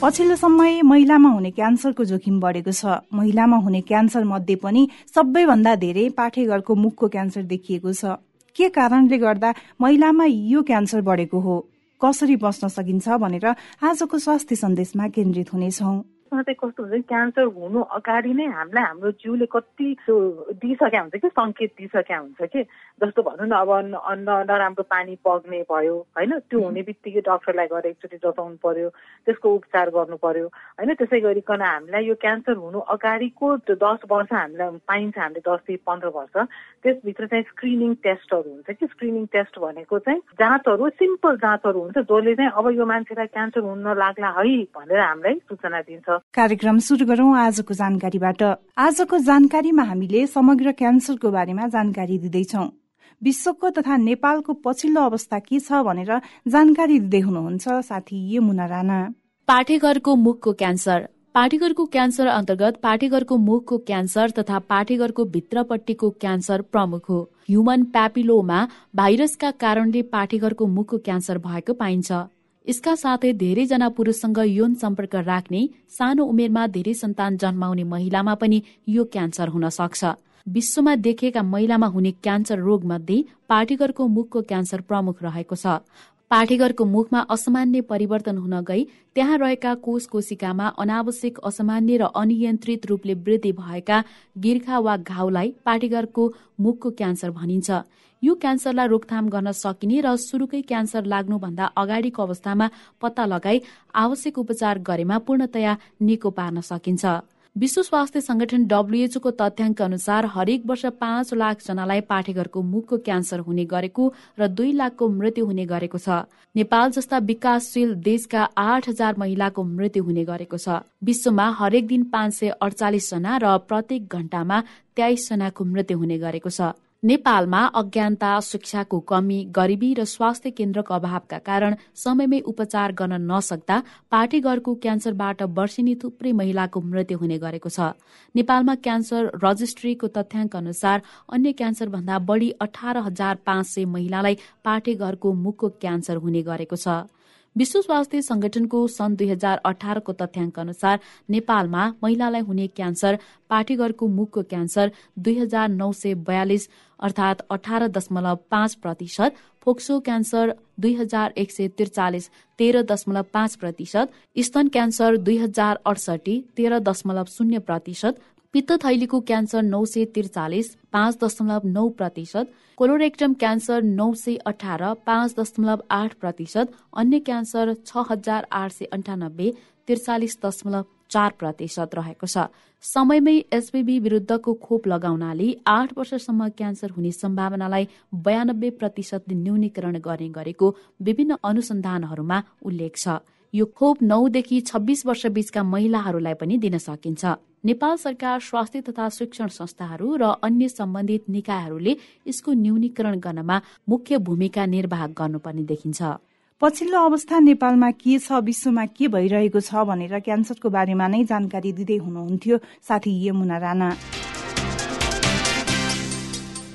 पछिल्लो समय महिलामा हुने क्यान्सरको जोखिम बढेको छ। महिलामा हुने क्यान्सर मध्ये पनि सबैभन्दा धेरै पाठेघरको मुखको क्यान्सर देखिएको छ। के कारणले गर्दा महिलामा यो क्यान्सर बढेको हो? कसरी बस्न सकिन्छ भनेर आजको स्वास्थ्य सन्देशमा केन्द्रित हुनेछौँ। चाहिँ कस्तो हुन्छ क्यान्सर हुनु अगाडि नै हामीलाई हाम्रो जिउले कति दिइसकेका हुन्छ कि सङ्केत दिइसकेका हुन्छ कि? जस्तो भनौँ न अब नराम्रो पानी पग्ने भयो होइन? त्यो हुने बित्तिकै डक्टरलाई गएर एकचोटि जताउनु पर्यो त्यसको उपचार गर्नु पर्यो होइन? त्यसै गरिकन हामीलाई यो क्यान्सर हुनु अगाडिको दस वर्ष हामीलाई पाइन्छ हामीले दसदेखि पन्ध्र वर्ष त्यसभित्र चाहिँ स्क्रिनिङ टेस्टहरू हुन्छ कि? स्क्रिनिङ टेस्ट भनेको चाहिँ जाँचहरू सिम्पल जाँचहरू हुन्छ जसले चाहिँ अब यो मान्छेलाई क्यान्सर हुन लाग्ला है भनेर हामीलाई सूचना दिन्छ। कार्यक्रम सुरु गरौँ आजको जानकारीबाट। आजको जानकारीमा हामीले समग्र क्यान्सरको बारेमा जानकारी दिँदैछौ। विश्वको तथा नेपालको पछिल्लो अवस्था के छ भनेर जानकारी दिँदै हुनुहुन्छ साथी यमुना राणा। पाठेघरको मुखको क्यान्सर। पाठेघरको क्यान्सर अन्तर्गत पाठेघरको मुखको क्यान्सर तथा पाठेघरको भित्रपट्टिको क्यान्सर प्रमुख हो। ह्युमन प्यापिलोमा भाइरसका कारणले पाठेघरको मुखको क्यान्सर भएको पाइन्छ। यसका साथै धेरैजना पुरुषसँग यौन सम्पर्क राख्ने सानो उमेरमा धेरै सन्तान जन्माउने महिलामा पनि यो क्यान्सर हुन सक्छ। विश्वमा देखिएका महिलामा हुने क्यान्सर रोग मध्ये पार्टिगरको मुखको क्यान्सर प्रमुख रहेको छ। पाठेघरको मुखमा असामान्य परिवर्तन हुन गई त्यहाँ रहेका कोष कोशिकामा अनावश्यक असामान्य र अनियन्त्रित रूपले वृद्धि भएका गिर्खा वा घाउलाई पाठेघरको मुखको क्यान्सर भनिन्छ। यो क्यान्सरलाई रोकथाम गर्न सकिने र सुरुकै क्यान्सर लाग्नुभन्दा अगाडिको अवस्थामा पत्ता लगाई आवश्यक उपचार गरेमा पूर्णतया निको पार्न सकिन्छ। विश्व स्वास्थ्य संगठन डब्लुएचओको तथ्याङ्क अनुसार हरेक वर्ष पाँच लाख जनालाई पाठेघरको मुखको क्यान्सर हुने गरेको र दुई लाखको मृत्यु हुने गरेको छ। नेपाल जस्ता विकासशील देशका आठ हजार महिलाको मृत्यु हुने गरेको छ। विश्वमा हरेक दिन पाँच सय अडचालिस जना र प्रत्येक घण्टामा तेइस जनाको मृत्यु हुने गरेको छ। नेपालमा अज्ञानता शिक्षाको कमी गरिबी र स्वास्थ्य केन्द्रको अभावका कारण समयमै उपचार गर्न नसक्दा पार्टीघरको क्यान्सरबाट वर्षिनी थुप्रै महिलाको मृत्यु हुने गरेको छ। नेपालमा क्यान्सर रजिस्ट्रीको तथ्याङ्क अनुसार अन्य क्यान्सर भन्दा बढ़ी अठार हजार पाँच सय महिलालाई पार्टीघरको मुखको क्यान्सर हुने गरेको छ। विश्व स्वास्थ्य संगठनको सन् दुई हजार अठारको तथ्याङ्क अनुसार नेपालमा महिलालाई हुने क्यान्सर पाठीघरको मुखको क्यान्सर दुई हजार नौ सय बयालिस अर्थात अठार दशमलव पाँच प्रतिशत फोक्सो क्यान्सर दुई हजार एक सय त्रिचालिस तेह्र दशमलव पाँच प्रतिशत स्तन क्यान्सर दुई हजार अडसठी तेह्र दशमलव शून्य प्रतिशत पित्त थैलीको क्यान्सर नौ सय त्रिचालिस पाँच दशमलव नौ प्रतिशत कोलोरेक्टम क्यान्सर नौ सय अठार पाँच दशमलव आठ प्रतिशत अन्य क्यान्सर छ हजार आठ सय अन्ठानब्बे त्रिचालिस दशमलव चार प्रतिशत रहेको छ। समयमै एसबीबी विरुद्धको खोप लगाउनाले आठ वर्षसम्म क्यान्सर हुने सम्भावनालाई बयानब्बे प्रतिशत न्यूनीकरण गर्ने गरेको विभिन्न अनुसन्धानहरूमा उल्लेख छ। यो खोप नौदेखि छब्बीस वर्ष बीचका महिलाहरूलाई पनि दिन सकिन्छ। नेपाल सरकार स्वास्थ्य तथा शिक्षण संस्थाहरू र अन्य सम्बन्धित निकायहरूले यसको न्यूनीकरण गर्नमा मुख्य भूमिका निर्वाह गर्नुपर्ने देखिन्छ। पछिल्लो अवस्था नेपालमा के छ विश्वमा के भइरहेको छ भनेर क्यान्सरको बारेमा नै जानकारी दिँदै हुनुहुन्थ्यो साथी यमुना राणा।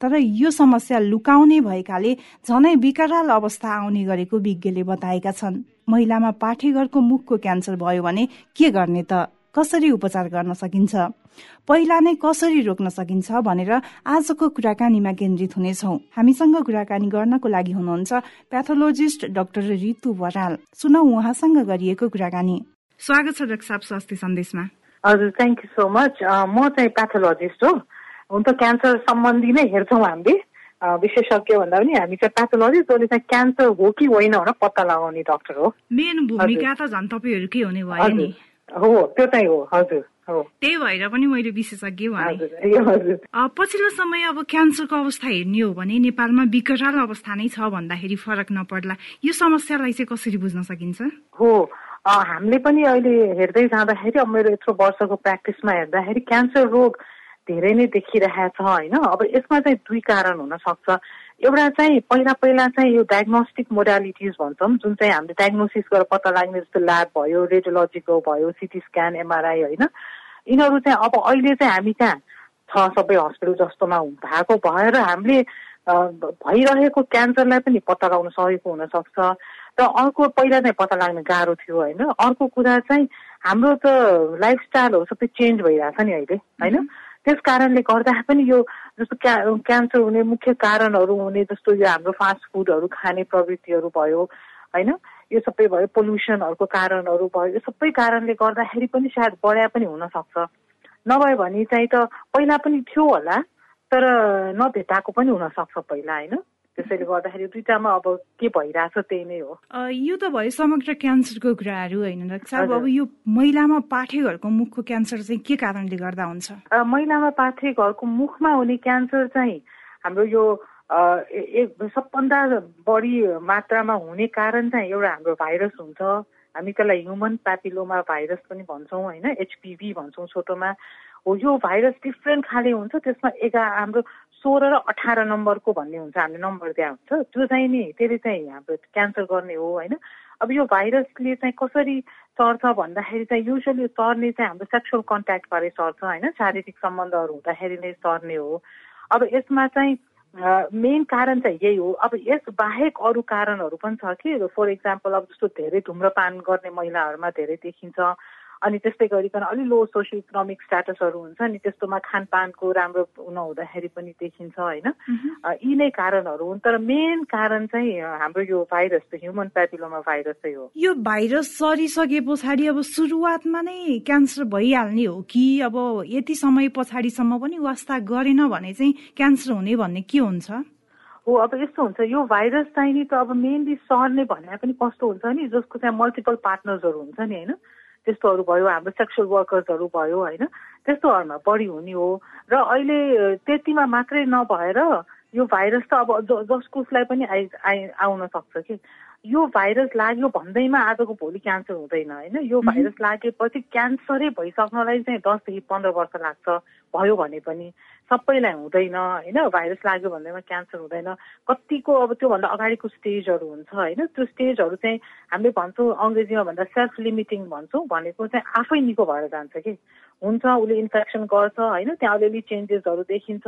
तर यो समस्या लुकाउने भएकाले झनै विकराल अवस्था आउने गरेको विज्ञले बताएका छन्। महिलामा पाठेघरको मुखको क्यान्सर भयो भने के गर्ने त? कसरी उपचार गर्न सकिन्छ? पहिला नै कसरी रोक्न सकिन्छ भनेर आजको कुराकानीमा केन्द्रित हुनेछौ। हामीसँग कुराकानी गर्नको लागि हुनुहुन्छ प्याथोलोजिस्ट डाक्टर रितु बराल। सुनौ उहाँसँग गरिएको कुराकानी। स्वागत छ स्वास्थ्य सन्देशमा। हजुर थ्याङ्क यू सो मच म चाहिँ प्याथोलोजिस्ट हो। हुन त क्यान्सर सम्बन्धी नै हेर्छौँ हामीले। विशेषज्ञ भन्दा पनि हामी चाहिँ प्याथोलोजिस्ट जसले चाहिँ क्यान्सर हो कि होइन भनेर पत्ता लगाउने डक्टर हो। मेन भूमिका त झन् तपाईँहरूकै हुने भयो नि? हो त्यो चाहिँ हो हजुर त्यही भएर पनि मैले विशेषज्ञ भने। पछिल्लो समय अब क्यान्सरको अवस्था हेर्ने हो भने नेपालमा विकराल अवस्था नै छ भन्दाखेरि फरक नपर्ला। यो समस्यालाई चाहिँ कसरी बुझ्न सकिन्छ? हो हामीले पनि अहिले हेर्दै जाँदाखेरि अब मेरो यत्रो वर्षको प्र्याक्टिसमा हेर्दाखेरि क्यान्सर रोग धेरै नै देखिरहेको छ होइन? अब यसमा चाहिँ दुई कारण हुन सक्छ एउटा चाहिँ पहिला पहिला चाहिँ यो डायग्नोस्टिक मोडालिटिज भन्छौँ जुन चाहिँ हामीले डायग्नोसिस गरेर पत्ता लाग्ने जस्तो ल्याब भयो रेडियोलोजीको भयो सिटी स्क्यान एमआरआई होइन? यिनीहरू चाहिँ अब अहिले चाहिँ हामी कहाँ? छ सबै हस्पिटल जस्तोमा भएको भएर हामीले भइरहेको क्यान्सरलाई पनि पत्ता लगाउन सकेको हुनसक्छ। र अर्को पहिला चाहिँ पत्ता लाग्न गाह्रो थियो होइन? अर्को कुरा चाहिँ हाम्रो त लाइफस्टाइलहरू सबै चेन्ज भइरहेछ नि अहिले होइन? त्यस कारणले गर्दा पनि यो जस्तो क्या क्यान्सर हुने मुख्य कारणहरू हुने जस्तो यो हाम्रो फास्ट फुडहरू खाने प्रवृत्तिहरू भयो होइन? यो सबै भयो पोल्युसनहरूको कारणहरू भयो यो सबै कारणले गर्दाखेरि पनि सायद बढाइ पनि हुनसक्छ। नभए भने चाहिँ त पहिला पनि थियो होला तर नभेटाएको पनि हुनसक्छ पहिला होइन? त्यसैले गर्दाखेरि दुइटामा अब के भइरहेछ त्यही नै हो। यो त भयो समग्र क्यान्सरको कुराहरू होइन अब यो महिलामा पाठे घरको मुखको क्यान्सर चाहिँ के कारणले गर्दा हुन्छ? महिलामा पाठे घरको मुखमा हुने क्यान्सर चाहिँ हाम्रो यो सबभन्दा बढी मात्रामा हुने कारण चाहिँ एउटा हाम्रो भाइरस हुन्छ। हामी त्यसलाई ह्युमन प्यापिलोमा भाइरस पनि भन्छौँ होइन? एचपिभी भन्छौँ छोटोमा। हो यो भाइरस डिफ्रेन्ट खाले हुन्छ। त्यसमा एघार हाम्रो सोह्र र अठार नम्बरको भन्ने हुन्छ हामीले नम्बर त्यहाँ हुन्छ। त्यो चाहिँ नि त्यसले चाहिँ हाम्रो क्यान्सर गर्ने हो होइन? अब यो भाइरसले चाहिँ कसरी सर्छ भन्दाखेरि चाहिँ युजली सर्ने चाहिँ हाम्रो सेक्सुअल कन्ट्याक्टबारे सर्छ होइन? शारीरिक सम्बन्धहरू हुँदाखेरि नै सर्ने हो। अब यसमा चाहिँ मेन कारण चाहिँ यही हो। अब यस बाहेक अरू कारणहरू पनि छ कि फर इक्जाम्पल अब जस्तो धेरै धुम्रपान गर्ने महिलाहरूमा धेरै देखिन्छ। अनि त्यस्तै गरिकन अलि लो सोसियो इकोनोमिक स्ट्याटसहरू हुन्छ नि त्यस्तोमा खानपानको राम्रो नहुँदाखेरि पनि देखिन्छ होइन। यी नै कारणहरू हुन् तर मेन कारण चाहिँ हाम्रो यो भाइरस त ह्युमन प्यापिलोमा भाइरस चाहिँ हो। यो भाइरस सरिसके पछाडि अब सुरुवातमा नै क्यान्सर भइहाल्ने हो कि अब यति समय पछाडिसम्म पनि वास्ता गरेन भने चाहिँ क्यान्सर हुने भन्ने के हुन्छ? हो अब यस्तो हुन्छ यो भाइरस चाहिँ नि त अब मेनली सर्ने भने पनि कस्तो हुन्छ नि जसको चाहिँ मल्टिपल पार्टनर्सहरू हुन्छ नि होइन? त्यस्तोहरू भयो हाम्रो सेक्सुअल वर्कर्सहरू भयो होइन? त्यस्तोहरूमा बढी हुने हो। र अहिले त्यतिमा मात्रै नभएर यो भाइरस त अब जसकोसलाई पनि आइ आइ आउन सक्छ कि। यो भाइरस लाग्यो भन्दैमा आजको भोलि क्यान्सर हुँदैन होइन? यो भाइरस लागेपछि क्यान्सरै भइसक्नलाई चाहिँ दसदेखि पन्ध्र वर्ष लाग्छ भयो भने पनि सबैलाई हुँदैन होइन? भाइरस लाग्यो भन्दैमा क्यान्सर हुँदैन। कतिको अब त्योभन्दा अगाडिको स्टेजहरू हुन्छ होइन? त्यो स्टेजहरू चाहिँ हामीले भन्छौँ अङ्ग्रेजीमा भन्दा सेल्फ लिमिटिङ भन्छौँ भनेको चाहिँ आफै निको भएर जान्छ कि। हुन्छ उसले इन्फेक्सन गर्छ होइन? त्यहाँ अलिअलि चेन्जेसहरू देखिन्छ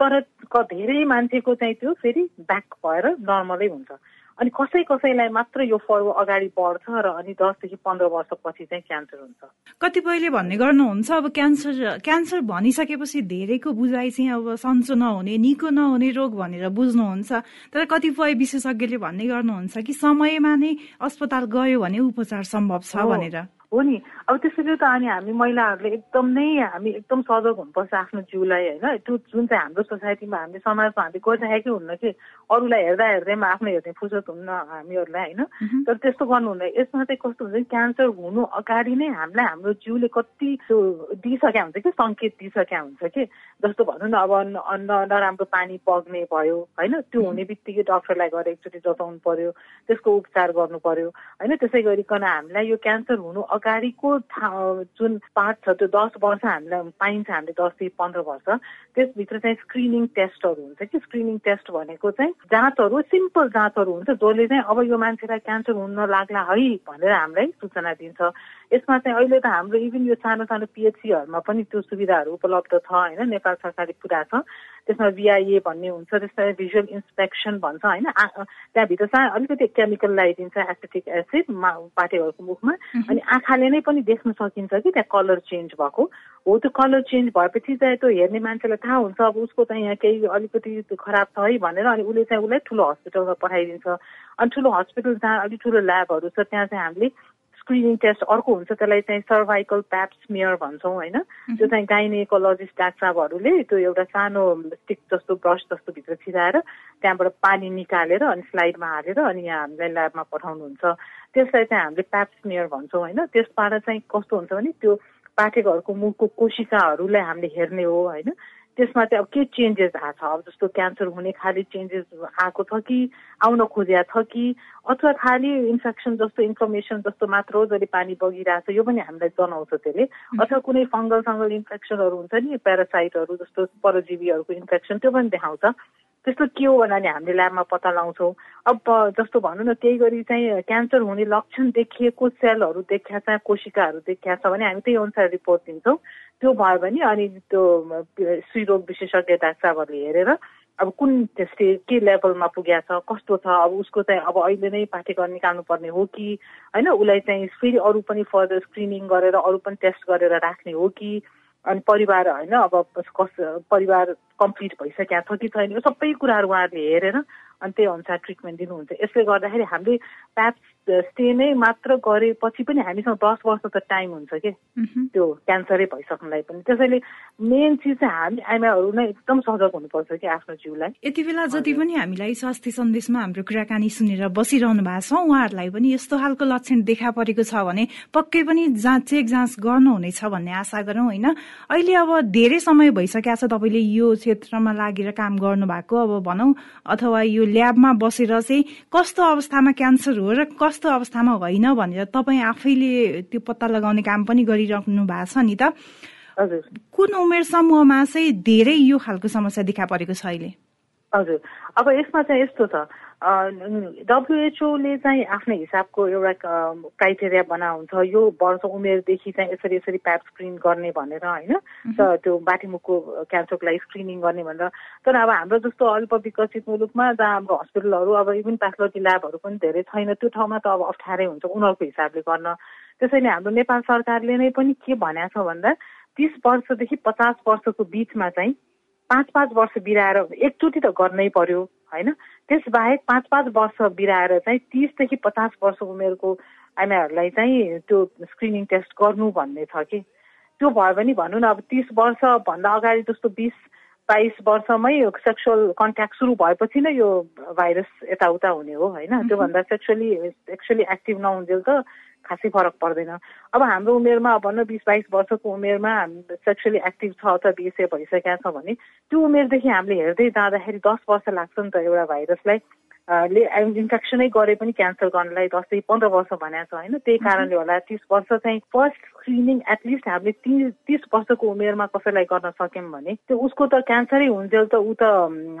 तर धेरै मान्छेको चाहिँ त्यो फेरि ब्याक भएर नर्मलै हुन्छ। अनि कसै कसैलाई मात्र यो फर्व अगाडि बढ्छ र अनि दसदेखि पन्ध्र वर्षपछि चाहिँ क्यान्सर हुन्छ। कतिपयले भन्ने गर्नुहुन्छ अब क्यान्सर क्यान्सर भनिसकेपछि धेरैको बुझाइ चाहिँ अब सन्चो नहुने निको नहुने रोग भनेर बुझ्नुहुन्छ। तर कतिपय विशेषज्ञले भन्ने गर्नुहुन्छ कि समयमा नै अस्पताल गयो भने उपचार सम्भव छ भनेर। हो नि। अब त्यसरी त अनि हामी महिलाहरूले एकदम नै हामी एकदम सजग हुनुपर्छ आफ्नो जिउलाई होइन? त्यो जुन चाहिँ हाम्रो सोसाइटीमा हामीले समाजमा हामीले गरिरहेकै हुन्न कि अरूलाई हेर्दा हेर्दैमा आफ्नो हेर्ने फुर्सद हुन्न हामीहरूलाई होइन? तर त्यस्तो गर्नु हुँदैन यसमा चाहिँ कस्तो हुन्छ क्यान्सर हुनु अगाडि नै हामीलाई हाम्रो जिउले कति दिइसक्या हुन्छ कि सङ्केत दिइसक्या हुन्छ कि? जस्तो भनौँ न अब नराम्रो पानी पग्ने भयो होइन? त्यो हुने बित्तिकै डक्टरलाई गएर एकचोटि जताउनु पर्यो त्यसको उपचार गर्नु पर्यो होइन? त्यसै गरिकन हामीलाई यो क्यान्सर हुनु अगाडिको जुन पार्ट छ त्यो दस वर्ष हामीलाई पाइन्छ हामीले दसदेखि पन्ध्र वर्ष त्यसभित्र चाहिँ स्क्रिनिङ टेस्टहरू हुन्छ कि? स्क्रिनिङ टेस्ट भनेको चाहिँ जाँचहरू सिम्पल जाँचहरू हुन्छ जसले चाहिँ अब यो मान्छेलाई क्यान्सर हुन लाग्ला है भनेर हामीलाई सूचना दिन्छ। यसमा चाहिँ अहिले त हाम्रो इभन यो सानो सानो पिएचसीहरूमा पनि त्यो सुविधाहरू उपलब्ध छ होइन? नेपाल सरकारले पुरा छ। त्यसमा भिआइए भन्ने हुन्छ त्यसमा भिजुअल इन्सपेक्सन भन्छ होइन? त्यहाँभित्र सा अलिकति केमिकल लगाइदिन्छ एसिटिक एसिड पाटेहरूको मुखमा। अनि आँखाले नै पनि देख्न सकिन्छ कि त्यहाँ कलर चेन्ज भएको। हो त्यो कलर चेन्ज भएपछि चाहिँ त्यो हेर्ने मान्छेलाई थाहा हुन्छ अब उसको चाहिँ यहाँ केही अलिकति खराब छ है भनेर अनि उसले चाहिँ उसलाई ठुलो हस्पिटलमा पठाइदिन्छ। अनि ठुलो हस्पिटल जहाँ अलिक ठुलो ल्याबहरू छ त्यहाँ चाहिँ हामीले स्क्रिनिङ टेस्ट अर्को हुन्छ त्यसलाई चाहिँ सर्भाइकल प्याप स्मियर भन्छौँ होइन? त्यो चाहिँ गाइनेकोलोजिस्ट डाक्टर साहबहरूले त्यो एउटा सानो स्टिक जस्तो ब्रस जस्तो भित्र छिराएर त्यहाँबाट पानी निकालेर अनि स्लाइडमा हालेर अनि यहाँ हामीलाई ल्याबमा पठाउनुहुन्छ। त्यसलाई चाहिँ हामीले प्याप स्मियर भन्छौँ होइन? त्यसबाट चाहिँ कस्तो हुन्छ भने त्यो पाठेघरको मुखको कोशिकाहरूलाई हामीले हेर्ने हो होइन? त्यसमा चाहिँ अब के चेन्जेस आएको छ? अब जस्तो क्यान्सर हुने खालि चेन्जेस आएको छ कि आउन खोजिया छ कि? अथवा खालि इन्फेक्सन जस्तो इन्फर्मेसन जस्तो मात्र हो जसले पानी बगिरहेको छ यो पनि हामीलाई जनाउँछ त्यसले। अथवा कुनै फङ्गल सङ्गल इन्फेक्सनहरू हुन्छ नि प्यारासाइटहरू जस्तो परजीवीहरूको इन्फेक्सन त्यो पनि देखाउँछ। त्यस्तो के हो भन्नाले हामीले ल्याबमा पत्ता लगाउँछौँ। अब जस्तो भनौँ न त्यही गरी चाहिँ क्यान्सर हुने लक्षण देखिएको सेलहरू देखिया छ कोशिकाहरू देखिया छ भने हामी त्यही अनुसार रिपोर्ट दिन्छौँ। त्यो भयो भने अनि त्यो स्त्रीरोग विशेषज्ञ डाक्टरहरूले हेरेर अब कुन स्टेज के लेभलमा पुगेको छ कस्तो छ अब उसको चाहिँ अब अहिले नै पाठ्यक्रम निकाल्नु पर्ने हो कि होइन उसलाई चाहिँ फेरि अरू पनि फर्दर स्क्रिनिङ गरेर अरू पनि टेस्ट गरेर राख्ने हो कि अनि परिवार होइन अब कस परिवार कम्प्लिट भइसकेको छ कि छैन यो सबै कुराहरू उहाँहरूले हेरेर अनि त्यही अनुसार ट्रिटमेन्ट दिनुहुन्छ। यसले गर्दाखेरि हामीले प्याप स्टे नै मात्र गरेपछि पनि हामीसँग दस वर्ष त टाइम हुन्छ कि? त्यो क्यान्सरै भइसक्नुलाई पनि। त्यसैले मेन चिज चाहिँ हामी आइमाहरू नै एकदम सजग हुनुपर्छ कि आफ्नो जिउलाई। यति बेला जति पनि हामीलाई स्वास्थ्य सन्देशमा हाम्रो कुराकानी सुनेर बसिरहनु भएको छ उहाँहरूलाई पनि यस्तो खालको लक्षण देखा परेको छ भने पक्कै पनि जाँच चेक जाँच गर्नुहुनेछ भन्ने आशा गरौँ होइन? अहिले अब धेरै समय भइसकेको छ तपाईँले यो क्षेत्रमा लागेर काम गर्नु भएको अब भनौँ अथवा यो ल्याबमा बसेर चाहिँ कस्तो अवस्थामा क्यान्सर हो र कस्तो अवस्थामा होइन भनेर तपाईँ आफैले त्यो पत्ता लगाउने काम पनि गरिराख्नु भएको छ नि त। कुन उमेर समूहमा चाहिँ धेरै यो खालको समस्या देखा परेको छ अहिले? हजुर। अब यसमा चाहिँ यस्तो छ। डब्लुएचओले चाहिँ आफ्नै हिसाबको एउटा क्राइटेरिया बनाउँछ। यो वर्ष उमेरदेखि चाहिँ यसरी यसरी प्याप स्क्रिन गर्ने भनेर होइन? त्यो बाटीमुखको क्यान्सरको लागि स्क्रिनिङ गर्ने भनेर। तर अब हाम्रो जस्तो अल्प विकसित मुलुकमा जहाँ हाम्रो हस्पिटलहरू अब इभन प्याथोलोजी ल्याबहरू पनि धेरै छैन त्यो ठाउँमा त अब अप्ठ्यारै हुन्छ उनीहरूको हिसाबले गर्न। त्यसैले हाम्रो नेपाल सरकारले नै पनि के भनेको छ भन्दा तिस वर्षदेखि पचास वर्षको बिचमा चाहिँ पाँच पाँच वर्ष बिराएर एकचोटि त गर्नै पर्यो होइन? त्यसबाहेक पाँच पाँच वर्ष बिराएर चाहिँ तिसदेखि पचास वर्ष उमेरको आमाहरूलाई चाहिँ त्यो स्क्रिनिङ टेस्ट गर्नु भन्ने छ कि। त्यो भयो भने भनौँ न अब तिस वर्षभन्दा अगाडि जस्तो बिस बाइस वर्षमै सेक्सुअल कन्ट्याक्ट सुरु भएपछि नै यो भाइरस यताउता हुने हो होइन? त्योभन्दा सेक्सुअली एक्चुअली एक्टिभ नहुन्जेल त खासै फरक पर्दैन। अब हाम्रो उमेरमा भनौँ बिस बाइस वर्षको उमेरमा सेक्सुअली एक्टिभ छ अथवा बिएसए भइसकेका छ भने त्यो उमेरदेखि हामीले हेर्दै जाँदाखेरि दस वर्ष लाग्छ नि त एउटा भाइरसलाई। ले इन्फेक्सनै गरे पनि क्यान्सर गर्नलाई दसदेखि पन्ध्र वर्ष भनेको छ होइन? त्यही कारणले होला तिस वर्ष चाहिँ फर्स्ट स्क्रिनिङ एटलिस्ट हामीले तिस तिस वर्षको उमेरमा कसैलाई गर्न सक्यौँ भने त्यो उसको त क्यान्सरै हुन्जेल त ऊ त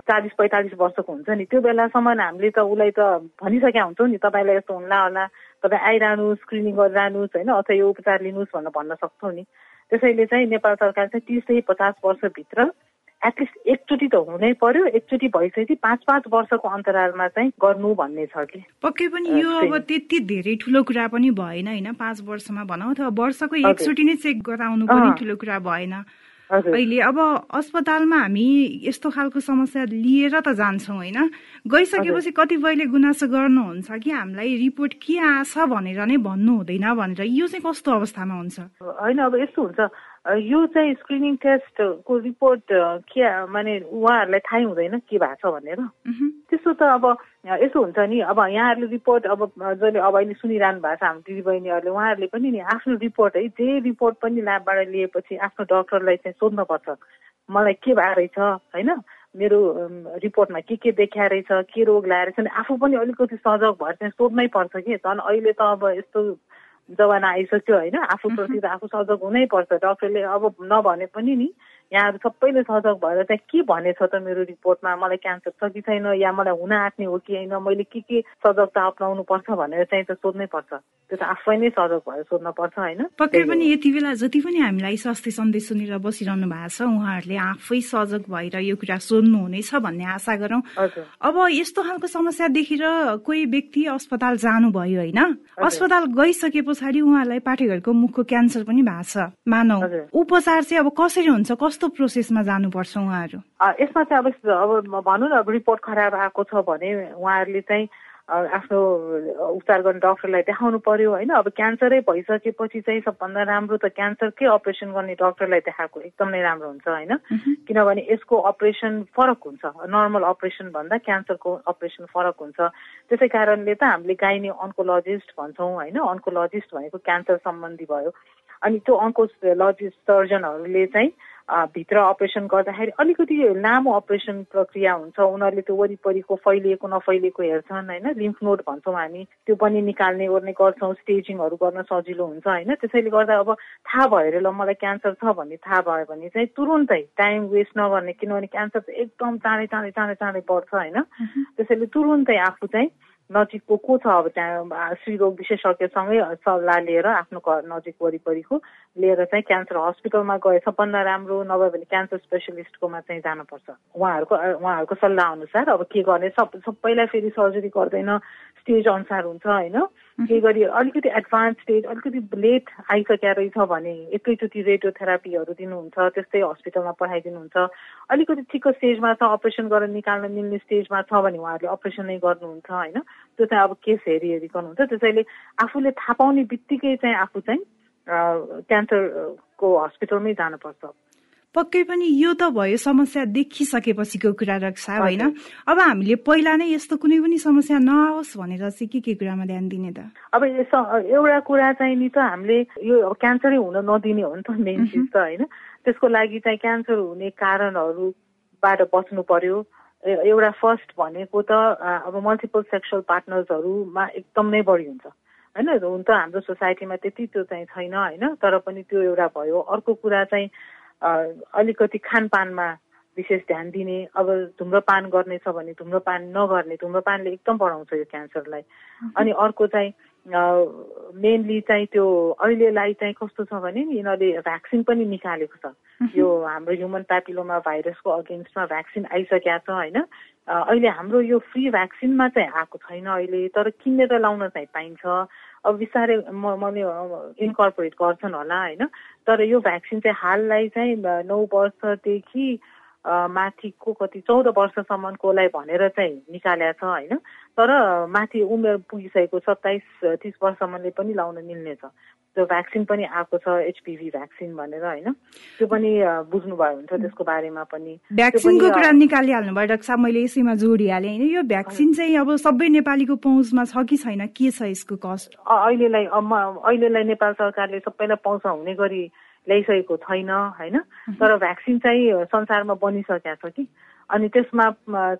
चालिस पैँतालिस वर्षको हुन्छ नि। त्यो बेलासम्म हामीले त उसलाई त भनिसकेका हुन्छौँ नि तपाईँलाई यस्तो हुन्ला होला। तपाईँ आइरहनुहोस् स्क्रिनिङ गरेर जानुहोस् होइन अथवा यो उपचार लिनुहोस् भनेर भन्न सक्छौँ नि। त्यसैले चाहिँ नेपाल सरकार चाहिँ तिसदेखि पचास वर्षभित्र एटलिस्ट एकचोटि त हुनै पर्यो एकचोटि भइसकेपछि पाँच पाँच वर्षको अन्तरालमा चाहिँ गर्नु भन्ने छ कि। पक्कै पनि यो अब त्यति धेरै ठुलो कुरा पनि भएन होइन पाँच वर्षमा भनौँ अथवा वर्षको एकचोटि नै चेक गराउनु पनि ठुलो कुरा भएन। अहिले अब अस्पतालमा हामी यस्तो खालको समस्या लिएर त जान्छौँ होइन? गइसकेपछि कतिपयले गुनासो गर्नुहुन्छ कि हामीलाई रिपोर्ट के आछ भनेर नै भन्नु हुँदैन भनेर। यो चाहिँ कस्तो अवस्थामा हुन्छ? होइन अब यस्तो हुन्छ। यो चाहिँ स्क्रिनिङ टेस्टको रिपोर्ट के माने उहाँहरूलाई थाहै हुँदैन के भएको छ भनेर? त्यस्तो त अब यसो हुन्छ नि अब यहाँहरूले रिपोर्ट अब जसले अब अहिले सुनिरहनु भएको छ हाम्रो दिदीबहिनीहरूले उहाँहरूले पनि नि आफ्नो रिपोर्ट है जे रिपोर्ट पनि ल्याबबाट लिएपछि आफ्नो डक्टरलाई चाहिँ सोध्नुपर्छ। मलाई के भएको रहेछ होइन? मेरो रिपोर्टमा के के देखा रहेछ के रोग ल्याएर आफू पनि अलिकति सजग भएर चाहिँ सोध्नै पर्छ कि? झन् अहिले त अब यस्तो जमाना आइसक्यो होइन? आफूप्रति त आफू सजग हुनै पर्छ डक्टरले अब नभने पनि नि यहाँहरू सबैले सजग भएर चाहिँ के भनेछ त मेरो रिपोर्टमा? मलाई क्यान्सर छ कि छैन? या मलाई हुन आँट्ने हो कि होइन? मैले के के सजगता अप्नाउनु पर्छ भनेर चाहिँ त सोध्नै पर्छ। त्यो त आफै नै सजग भएर सोध्न पर्छ होइन? पक्कै पनि यति बेला जति पनि हामीलाई स्वास्थ्य सन्देश सुनेर बसिरहनु भएको छ उहाँहरूले आफै सजग भएर यो कुरा सोध्नु हुनेछ भन्ने आशा गरौँ। अब यस्तो खालको समस्या देखेर कोही व्यक्ति अस्पताल जानुभयो होइन? अस्पताल गइसके पछाडि उहाँलाई पाठेघरको मुखको क्यान्सर पनि भएको छ। मानव उपचार चाहिँ अब कसरी हुन्छ? कस्तो प्रोसेसमा जानुपर्छ उहाँहरू? यसमा चाहिँ अब अब भनौँ न अब रिपोर्ट खराब आएको छ भने उहाँहरूले चाहिँ आफ्नो उपचार गर्ने डक्टरलाई देखाउनु पर्यो होइन? अब क्यान्सरै भइसकेपछि चाहिँ सबभन्दा राम्रो त क्यान्सरकै अपरेसन गर्ने डक्टरलाई देखाएको एकदम नै राम्रो हुन्छ होइन? किनभने यसको अपरेसन फरक हुन्छ। नर्मल अपरेसन भन्दा क्यान्सरको अपरेसन फरक हुन्छ। त्यसै कारणले त हामीले गाइने अन्कोलोजिस्ट भन्छौँ होइन? अन्कोलोजिस्ट भनेको क्यान्सर सम्बन्धी भयो। अनि त्यो अन्कोलोजिस्ट सर्जनहरूले चाहिँ भित्र अपरेसन गर्दाखेरि अलिकति लामो अपरेसन प्रक्रिया हुन्छ। उनीहरूले त्यो वरिपरिको फैलिएको नफैलिएको हेर्छन् होइन? लिम्फ नोड भन्छौँ हामी। त्यो पनि निकाल्ने ओर्ने गर्छौँ स्टेजिङहरू गर्न सजिलो हुन्छ होइन? त्यसैले गर्दा अब थाहा भएर ल मलाई क्यान्सर छ भन्ने थाहा भयो भने चाहिँ तुरुन्तै टाइम वेस्ट नगर्ने किनभने क्यान्सर चाहिँ एकदम चाँडै चाँडै चाँडै चाँडै बढ्छ होइन? त्यसैले तुरुन्तै आफू चाहिँ नजिकको को छ अब त्यहाँ श्रीरोग विशेषज्ञसँगै सल्लाह लिएर आफ्नो घर नजिक वरिपरिको लिएर चाहिँ क्यान्सर हस्पिटलमा गए। सबभन्दा राम्रो नभए भने क्यान्सर स्पेसलिस्टकोमा चाहिँ जानुपर्छ। उहाँहरूको उहाँहरूको सल्लाह अनुसार अब के गर्ने? सब सबैलाई फेरि सर्जरी गर्दैन। स्टेज अनुसार हुन्छ होइन? केही गरी अलिकति एडभान्स स्टेज अलिकति लेट आइसकेका रहेछ भने एकैचोटि रेडियोथेरापीहरू दिनुहुन्छ त्यस्तै हस्पिटलमा पठाइदिनुहुन्छ। अलिकति ठिकको स्टेजमा छ अपरेसन गरेर निकाल्न मिल्ने स्टेजमा छ भने उहाँहरूले अपरेसन नै गर्नुहुन्छ होइन? त्यो चाहिँ अब केस हेरी हेरी गर्नुहुन्छ। त्यसैले आफूले थाहा पाउने बित्तिकै चाहिँ आफू चाहिँ क्यान्सरको हस्पिटलमै जानुपर्छ। पक्कै पनि यो त भयो समस्या देखिसकेपछिको कुरा रक्षा होइन। अब हामीले पहिला नै यस्तो कुनै पनि समस्या नआओस् भनेर चाहिँ के के कुरामा ध्यान दिने त? अब एउटा कुरा चाहिँ नि त हामीले यो क्यान्सरै हुन नदिने हो नि त मेन चिज त होइन। त्यसको लागि चाहिँ क्यान्सर हुने कारणहरूबाट बच्नु पर्यो। एउटा फर्स्ट भनेको त अब मल्टिपल सेक्सुअल पार्टनर्सहरूमा एकदम नै बढी हुन्छ। होइन हुन त हाम्रो सोसाइटीमा त्यति त्यो चाहिँ छैन होइन तर पनि त्यो एउटा भयो। अर्को कुरा चाहिँ अलिकति खानपानमा विशेष ध्यान दिने अब धुम्रपान गर्ने छ भने धुम्रपान नगर्ने धुम्रपानले एकदम बढाउँछ यो क्यान्सरलाई। अनि अर्को चाहिँ मेनली चाहिँ त्यो अहिलेलाई चाहिँ कस्तो छ भने नि यिनीहरूले भ्याक्सिन पनि निकालेको छ। यो हाम्रो ह्युमन प्यापिलोमा भाइरसको अगेन्स्टमा भ्याक्सिन आइसकेको छ होइन। अहिले हाम्रो यो फ्री भ्याक्सिनमा चाहिँ आएको छैन अहिले तर किनेर लाउन चाहिँ पाइन्छ। अब बिस्तारै म मैले इन्कर्पोरेट गर्छन् होला होइन। तर यो भ्याक्सिन चाहिँ हाललाई चाहिँ नौ वर्षदेखि माथिको कति चौध वर्षसम्मकोलाई भनेर चाहिँ निकालेको छ होइन? तर माथि उमेर पुगिसकेको सत्ताइस तिस वर्षसम्मले पनि लाउन मिल्नेछ। त्यो भ्याक्सिन पनि आएको छ एचपिभी भ्याक्सिन भनेर होइन? त्यो पनि बुझ्नुभयो हुन्छ त्यसको बारेमा पनि। भ्याक्सिनको कुरा निकालिहाल्नु भयो डाक्टर साहब मैले यसैमा जोडिहालेँ। होइन यो भ्याक्सिन चाहिँ अब सबै नेपालीको पहुँचमा छ कि छैन? के छ यसको कस्ट? अहिलेलाई अहिलेलाई नेपाल सरकारले सबैलाई पाउँछ हुने गरी ल्याइसकेको छैन होइन? तर भ्याक्सिन चाहिँ संसारमा बनिसकेको छ कि? अनि त्यसमा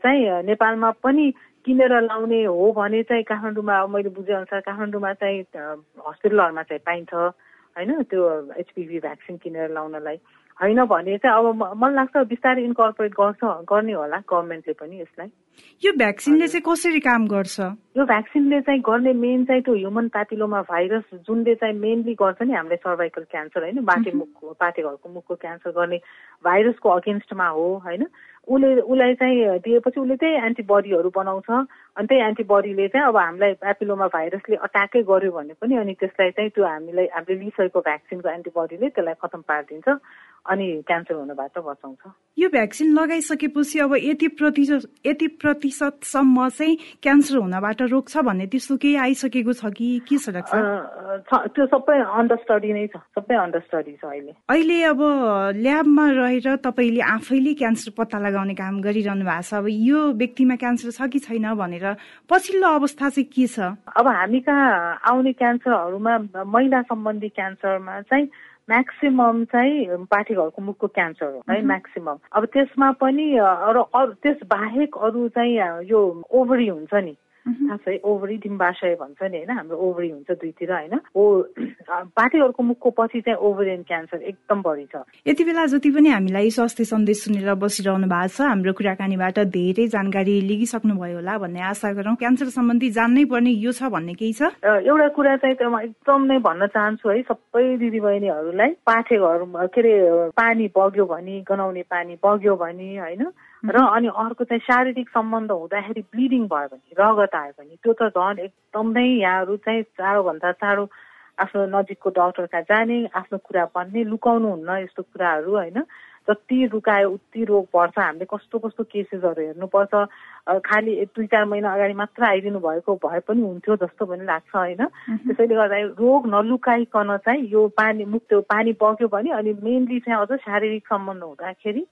चाहिँ नेपालमा पनि किनेर लाउने हो भने चाहिँ काठमाडौँमा मैले बुझेअनुसार काठमाडौँमा चाहिँ हस्पिटलहरूमा चाहिँ पाइन्छ होइन? त्यो एचपिभी भ्याक्सिन किनेर लाउनलाई। होइन भने चाहिँ अब मलाई लाग्छ बिस्तारै इन्कर्पोरेट गर्छ गर्ने होला गभर्मेन्टले पनि यसलाई। यो भ्याक्सिनले चाहिँ कसरी काम गर्छ? यो भ्याक्सिनले चाहिँ गर्ने मेन चाहिँ त्यो ह्युमन प्यापिलोमा भाइरस जुनले चाहिँ मेनली गर्छ नि हामीले सर्भाइकल क्यान्सर होइन बाटे मुखको पाटेघरको मुखको क्यान्सर गर्ने भाइरसको अगेन्स्टमा हो होइन। उसले उसलाई चाहिँ दिएपछि उसले त्यही एन्टिबडीहरू बनाउँछ अनि त्यही एन्टिबडीले चाहिँ अब हामीलाई एपिलोमा भाइरसले अट्याकै गर्यो भने पनि अनि त्यसलाई चाहिँ त्यो हामीलाई हामीले लिइसकेको भ्याक्सिनको एन्टिबडीले त्यसलाई खतम पारिदिन्छ। अनि क्यान्सर हुनबाट बचाउँछ यो भ्याक्सिन लगाइसकेपछि अब यति प्रतिशत यति प्रतिशतसम्म चाहिँ क्यान्सर हुनबाट रोक्छ भन्ने त्यस्तो केही आइसकेको छ कि के छ त्यो सबै अन्डर स्टडी नै छ सबै अन्डर स्टडी छ अहिले। अहिले अब ल्याबमा रहेर तपाईँले आफैले क्यान्सर पत्ता लगाउने काम गरिरहनु भएको छ। अब यो व्यक्तिमा क्यान्सर छ कि छैन भनेर पछिल्लो अवस्था चाहिँ के छ? अब हामी कहाँ आउने क्यान्सरहरूमा महिला सम्बन्धी क्यान्सरमा चाहिँ म्याक्सिमम चाहिँ पाठीघरको मुखको क्यान्सर हो है म्याक्सिमम अब त्यसमा पनि अरू त्यस बाहेक अरू चाहिँ यो ओभरी हुन्छ नि। थाहा छ है ओभरी डिम्बाशय भन्छ नि होइन हाम्रो ओभरी हुन्छ दुईतिर होइन ओ पार्टीहरूको मुखको पछि चाहिँ ओभरियन क्यान्सर एकदम बढी छ यति बेला जति पनि हामीलाई स्वास्थ्य सन्देश सुनेर बसिरहनु भएको छ हाम्रो कुराकानीबाट धेरै जानकारी लिइसक्नुभयो होला भन्ने आशा गरौँ क्यान्सर सम्बन्धी जान्नै पर्ने यो छ भन्ने केही छ एउटा कुरा चाहिँ म एकदम नै भन्न चाहन्छु है सबै दिदीबहिनीहरूलाई पाठेघर के अरे पानी बग्यो भने गनाउने पानी बग्यो भने होइन? र अनि अर्को चाहिँ शारीरिक सम्बन्ध हुँदाखेरि ब्लिडिङ भयो भने रगत आयो भने त्यो त झन् एकदमै यहाँहरू चाहिँ चाँडोभन्दा चाँडो आफ्नो नजिकको डक्टर कहाँ जाने आफ्नो कुरा भन्ने लुकाउनु हुन्न यस्तो कुराहरू होइन? जति रुकायो उति रोग पर्छ। हामीले कस्तो कस्तो केसेसहरू हेर्नुपर्छ। खालि दुई चार महिना अगाडि मात्र आइदिनु भएको भए पनि हुन्थ्यो जस्तो पनि लाग्छ होइन? त्यसैले गर्दा रोग नलुकाइकन चाहिँ यो पानी मुक्त पानी बग्यो भने अनि मेनली चाहिँ अझ शारीरिक सम्बन्ध हुँदाखेरि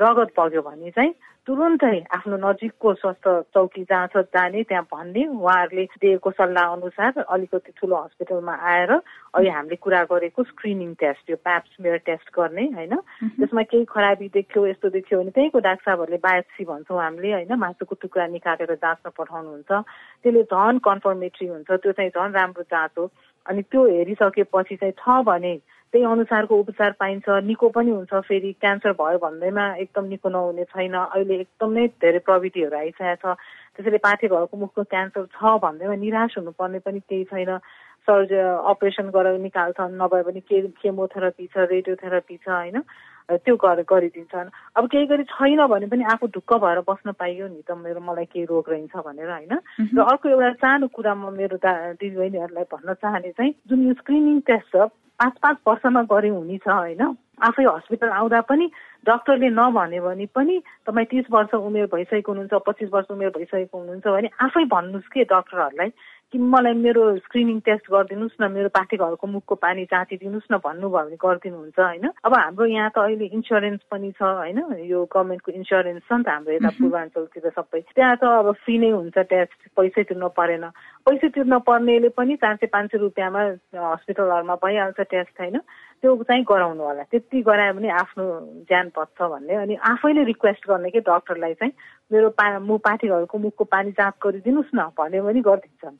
रगत बग्यो भने चाहिँ तुरुन्तै आफ्नो नजिकको स्वास्थ्य चौकी जहाँ छ जाने त्यहाँ भन्ने उहाँहरूले दिएको सल्लाह अनुसार अलिकति ठुलो हस्पिटलमा आएर अहिले हामीले कुरा गरेको स्क्रिनिङ टेस्ट यो प्याप्समेयर टेस्ट गर्ने होइन? त्यसमा केही खराबी देख्यो यस्तो देख्यो भने त्यहीँको डाक्टर साहबहरूले बायोप्सी भन्छौँ हामीले होइन? मासुको टुक्रा निकालेर जाँच्न पठाउनुहुन्छ। त्यसले झन् कन्फर्मेट्री हुन्छ त्यो चाहिँ झन् राम्रो जाँच हो। अनि त्यो हेरिसकेपछि चाहिँ छ भने त्यही अनुसारको उपचार पाइन्छ निको पनि हुन्छ फेरि क्यान्सर भयो भन्दैमा एकदम निको नहुने छैन। अहिले एकदमै धेरै प्रविधिहरू आइसकेको छ। त्यसैले पाठेघरको मुखको क्यान्सर छ भन्दैमा निराश हुनुपर्ने पनि केही छैन। सर्ज अपरेसन गरेर निकाल्छन् नभए पनि के केमोथेरापी छ रेडियोथेरापी छ होइन? त्यो गरिदिन्छन्। अब केही गरी छैन भने पनि आफू ढुक्क भएर बस्न पाइयो नि त मेरो मलाई केही रोग रहन्छ भनेर होइन? र अर्को एउटा सानो कुरा म मेरो दिदीबहिनीहरूलाई भन्न चाहने चाहिँ जुन यो स्क्रिनिङ टेस्ट छ पाँच पाँच वर्षमा गरे हुने छ होइन? आफै हस्पिटल आउँदा पनि डक्टरले नभन्यो भने पनि तपाईँ तिस वर्ष उमेर भइसकेको हुनुहुन्छ पच्चिस वर्ष उमेर भइसकेको हुनुहुन्छ भने आफै भन्नुहोस् कि डक्टरहरूलाई? कि मलाई मेरो स्क्रिनिङ टेस्ट गरिदिनुहोस् न मेरो पाठेघरको मुखको पानी जाँचिदिनुहोस् न भन्नुभयो भने गरिदिनुहुन्छ होइन? अब हाम्रो यहाँ त अहिले इन्सुरेन्स पनि छ होइन? यो गभर्मेन्टको इन्सुरेन्स छ नि त हाम्रो यता पूर्वाञ्चलतिर सबै। त्यहाँ त अब फ्री नै हुन्छ टेस्ट पैसै तिर्नु परेन पैसा तिर्न पर्नेले पनि चार सय पाँच सय रुपियाँमा हस्पिटलहरूमा भइहाल्छ टेस्ट होइन? त्यो चाहिँ गराउनु होला। त्यति गरायो भने आफ्नो ज्यान बच्छ भन्ने। अनि आफैले रिक्वेस्ट गर्ने कि डक्टरलाई चाहिँ मेरो पा मु पाठीहरूको मुखको पानी जाँच गरिदिनुहोस् न भन्यो भने गरिदिन्छन्।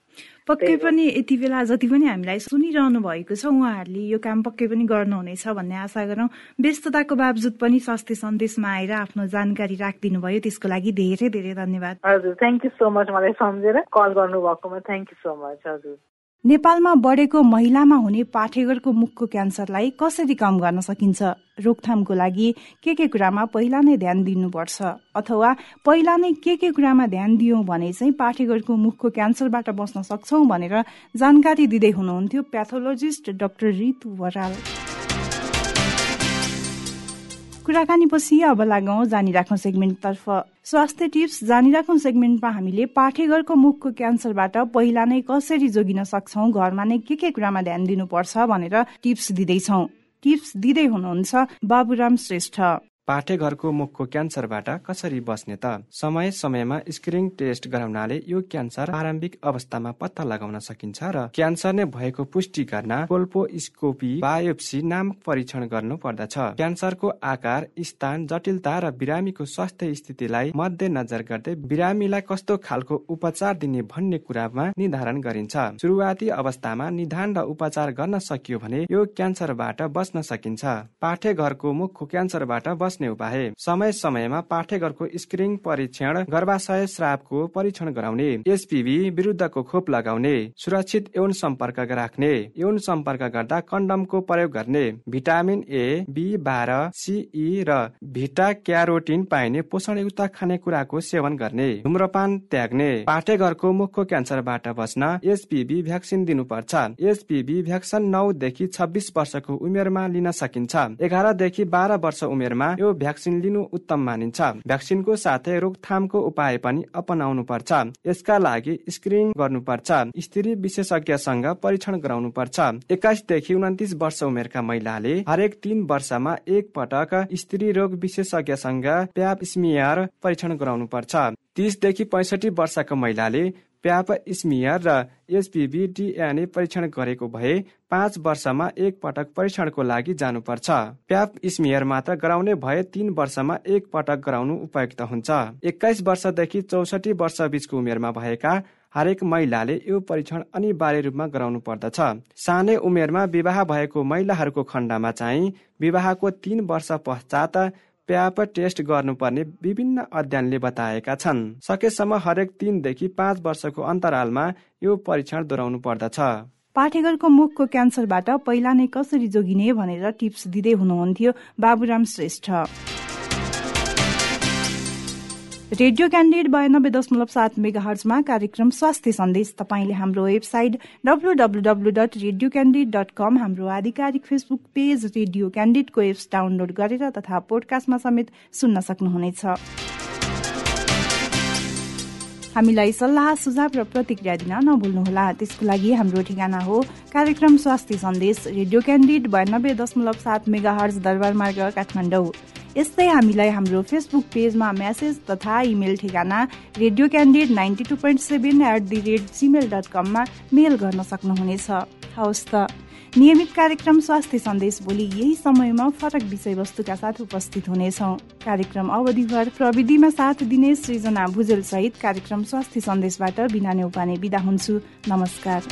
पक्कै पनि यति बेला जति पनि हामीलाई सुनिरहनु भएको छ उहाँहरूले यो काम पक्कै पनि गर्नुहुनेछ भन्ने आशा गरौँ। व्यस्तताको बावजुद पनि स्वास्थ्य सन्देशमा आएर आफ्नो जानकारी राखिदिनु भयो त्यसको लागि धेरै धेरै धन्यवाद। हजुर थ्याङ्क यू सो मच मलाई सम्झेर कल गर्नुभएकोमा थ्याङ्क यू सो मच हजुर। नेपालमा बढेको महिलामा हुने पाठेघरको मुखको क्यान्सरलाई कसरी कम गर्न सकिन्छ? रोकथामको लागि के के कुरामा पहिला नै ध्यान दिनुपर्छ? अथवा पहिला नै के के कुरामा ध्यान दियौँ भने चाहिँ पाठेघरको मुखको क्यान्सरबाट बस्न सक्छौ भनेर जानकारी दिँदै हुनुहुन्थ्यो प्याथोलोजिस्ट डाक्टर रितु बराल कुराकानी पछि अब लागौँ जानिराखौँ सेगमेन्टतर्फ। स्वास्थ्य टिप्स जानिराखौँ सेगमेन्टमा हामीले पाठेघरको मुखको क्यान्सरबाट पहिला नै कसरी जोगिन सक्छौ घरमा नै के के कुरामा ध्यान दिनुपर्छ भनेर टिप्स दिँदैछौ। टिप्स दिँदै हुनुहुन्छ बाबुराम श्रेष्ठ। पाठेघरको मुखको क्यान्सरबाट कसरी बस्ने त? समय समयमा स्क्रिनिङ टेस्ट गराउनाले यो क्यान्सर प्रारम्भिक अवस्थामा पत्ता लगाउन सकिन्छ र क्यान्सर नै भएको पुष्टि गर्न कोल्पोस्कोपी बायोप्सी नामक परीक्षण गर्नु पर्दछ। क्यान्सरको आकार स्थान जटिलता र बिरामीको स्वास्थ्य स्थितिलाई मध्यनजर गर्दै बिरामीलाई कस्तो खालको उपचार दिने भन्ने कुरामा निर्धारण गरिन्छ। सुरुवाती अवस्थामा निदान र उपचार गर्न सकियो भने यो क्यान्सरबाट बस्न सकिन्छ। पाठेघरको मुखको क्यान्सरबाट बस्ने उपाय समय समयमा पाठेघरको स्क्रिनिङ परीक्षण गर्भाशय श्रापको परीक्षण गराउने एसपिभी विरुद्धको खोप लगाउने सुरक्षित यौन सम्पर्क राख्ने यौन सम्पर्क गर्दा कन्डमको प्रयोग गर्ने भिटामिन ए बी बाह्र सिई र भिटा क्यारोटिन पाइने पोषणयुक्त खानेकुराको सेवन गर्ने धुम्रपान त्याग्ने पाठेघरको मुखको क्यान्सरबाट बस्न एसपिभी भ्याक्सिन दिनुपर्छ। एसपिभी भ्याक्सिन नौदेखि छब्बिस वर्षको उमेरमा लिन सकिन्छ। एघारदेखि बाह्र वर्ष उमेरमा यो भ्याक्सिन लिनु उत्तम मानिन्छ। भ्याक्सिनको साथै रोकथामको उपाय पनि अपनाउनु पर्छ यसका लागि स्क्रिनिङ गर्नुपर्छ। स्त्री विशेषज्ञसँग परीक्षण गराउनु पर्छ एक्काइसदेखि उन्तिस वर्ष उमेरका महिलाले हरेक तीन वर्षमा एक पटक स्त्री रोग विशेषज्ञसँग प्याप स्मियर परीक्षण गराउनु पर्छ तिसदेखि पैसठी वर्षका महिलाले प्याप स्मियर र डिएनए परीक्षण गरेको भए पाँच वर्षमा एक पटक परीक्षणको लागि जानुपर्छ। प्याप स्मियर मात्र गराउने भए तीन वर्षमा एक पटक गराउनु उपयुक्त हुन्छ। एक्काइस वर्षदेखि चौसठी वर्ष बिचको उमेरमा भएका हरेक महिलाले यो परीक्षण अनिवार्य रूपमा गराउनु पर्दछ। सानै उमेरमा विवाह भएको महिलाहरूको खण्डमा चाहिँ विवाहको तीन वर्ष पश्चात प्याप टेस्ट गर्नुपर्ने विभिन्न अध्ययनले बताएका छन्। सकेसम्म हरेक तिनदेखि पाँच वर्षको अन्तरालमा यो परीक्षण दोहोऱ्याउनु पर्दछ। पाठेघरको मुखको क्यान्सरबाट पहिला नै कसरी जोगिने भनेर टिप्स दिँदै हुनुहुन्थ्यो बाबुराम श्रेष्ठ। रेडियो क्यान्डिड बयानब्बे दशमलव सात मेगा हर्जमा कार्यक्रम स्वास्थ्य सन्देश। तपाईँले हाम्रो website W dot radio candid dot com हाम्रो आधिकारिक फेसबुक पेज रेडियो क्यान्डिडको एप्स डाउनलोड गरेर तथा पोडकास्टमा समेत सुन्न सक्नुहुनेछ। हामीलाई सल्लाह सुझाव र प्रतिक्रिया दिन नभुल्नुहोला। त्यसको लागि हाम्रो ठेगाना हो कार्यक्रम स्वास्थ्य सन्देश रेडियो क्यान्डिड बयानब्बे दशमलव सात मेगा हर्ज दरबार मार्ग काठमाडौँ। यस्तै हामीलाई हाम्रो फेसबुक पेजमा म्यासेज तथा इमेल ठेगाना radio candid ninety two point seven at the rate Gmail dot कममा मेल गर्न सक्नुहुनेछ। हवस् त। नियमित कार्यक्रम स्वास्थ्य सन्देश भोलि यही समयमा फरक विषयवस्तुका साथ उपस्थित हुनेछौ। कार्यक्रम अवधिभर प्रविधिमा साथ दिने सृजना भुजेल सहित कार्यक्रम स्वास्थ्य सन्देशबाट बिना नेउपाने विदा हुन्छु। नमस्कार।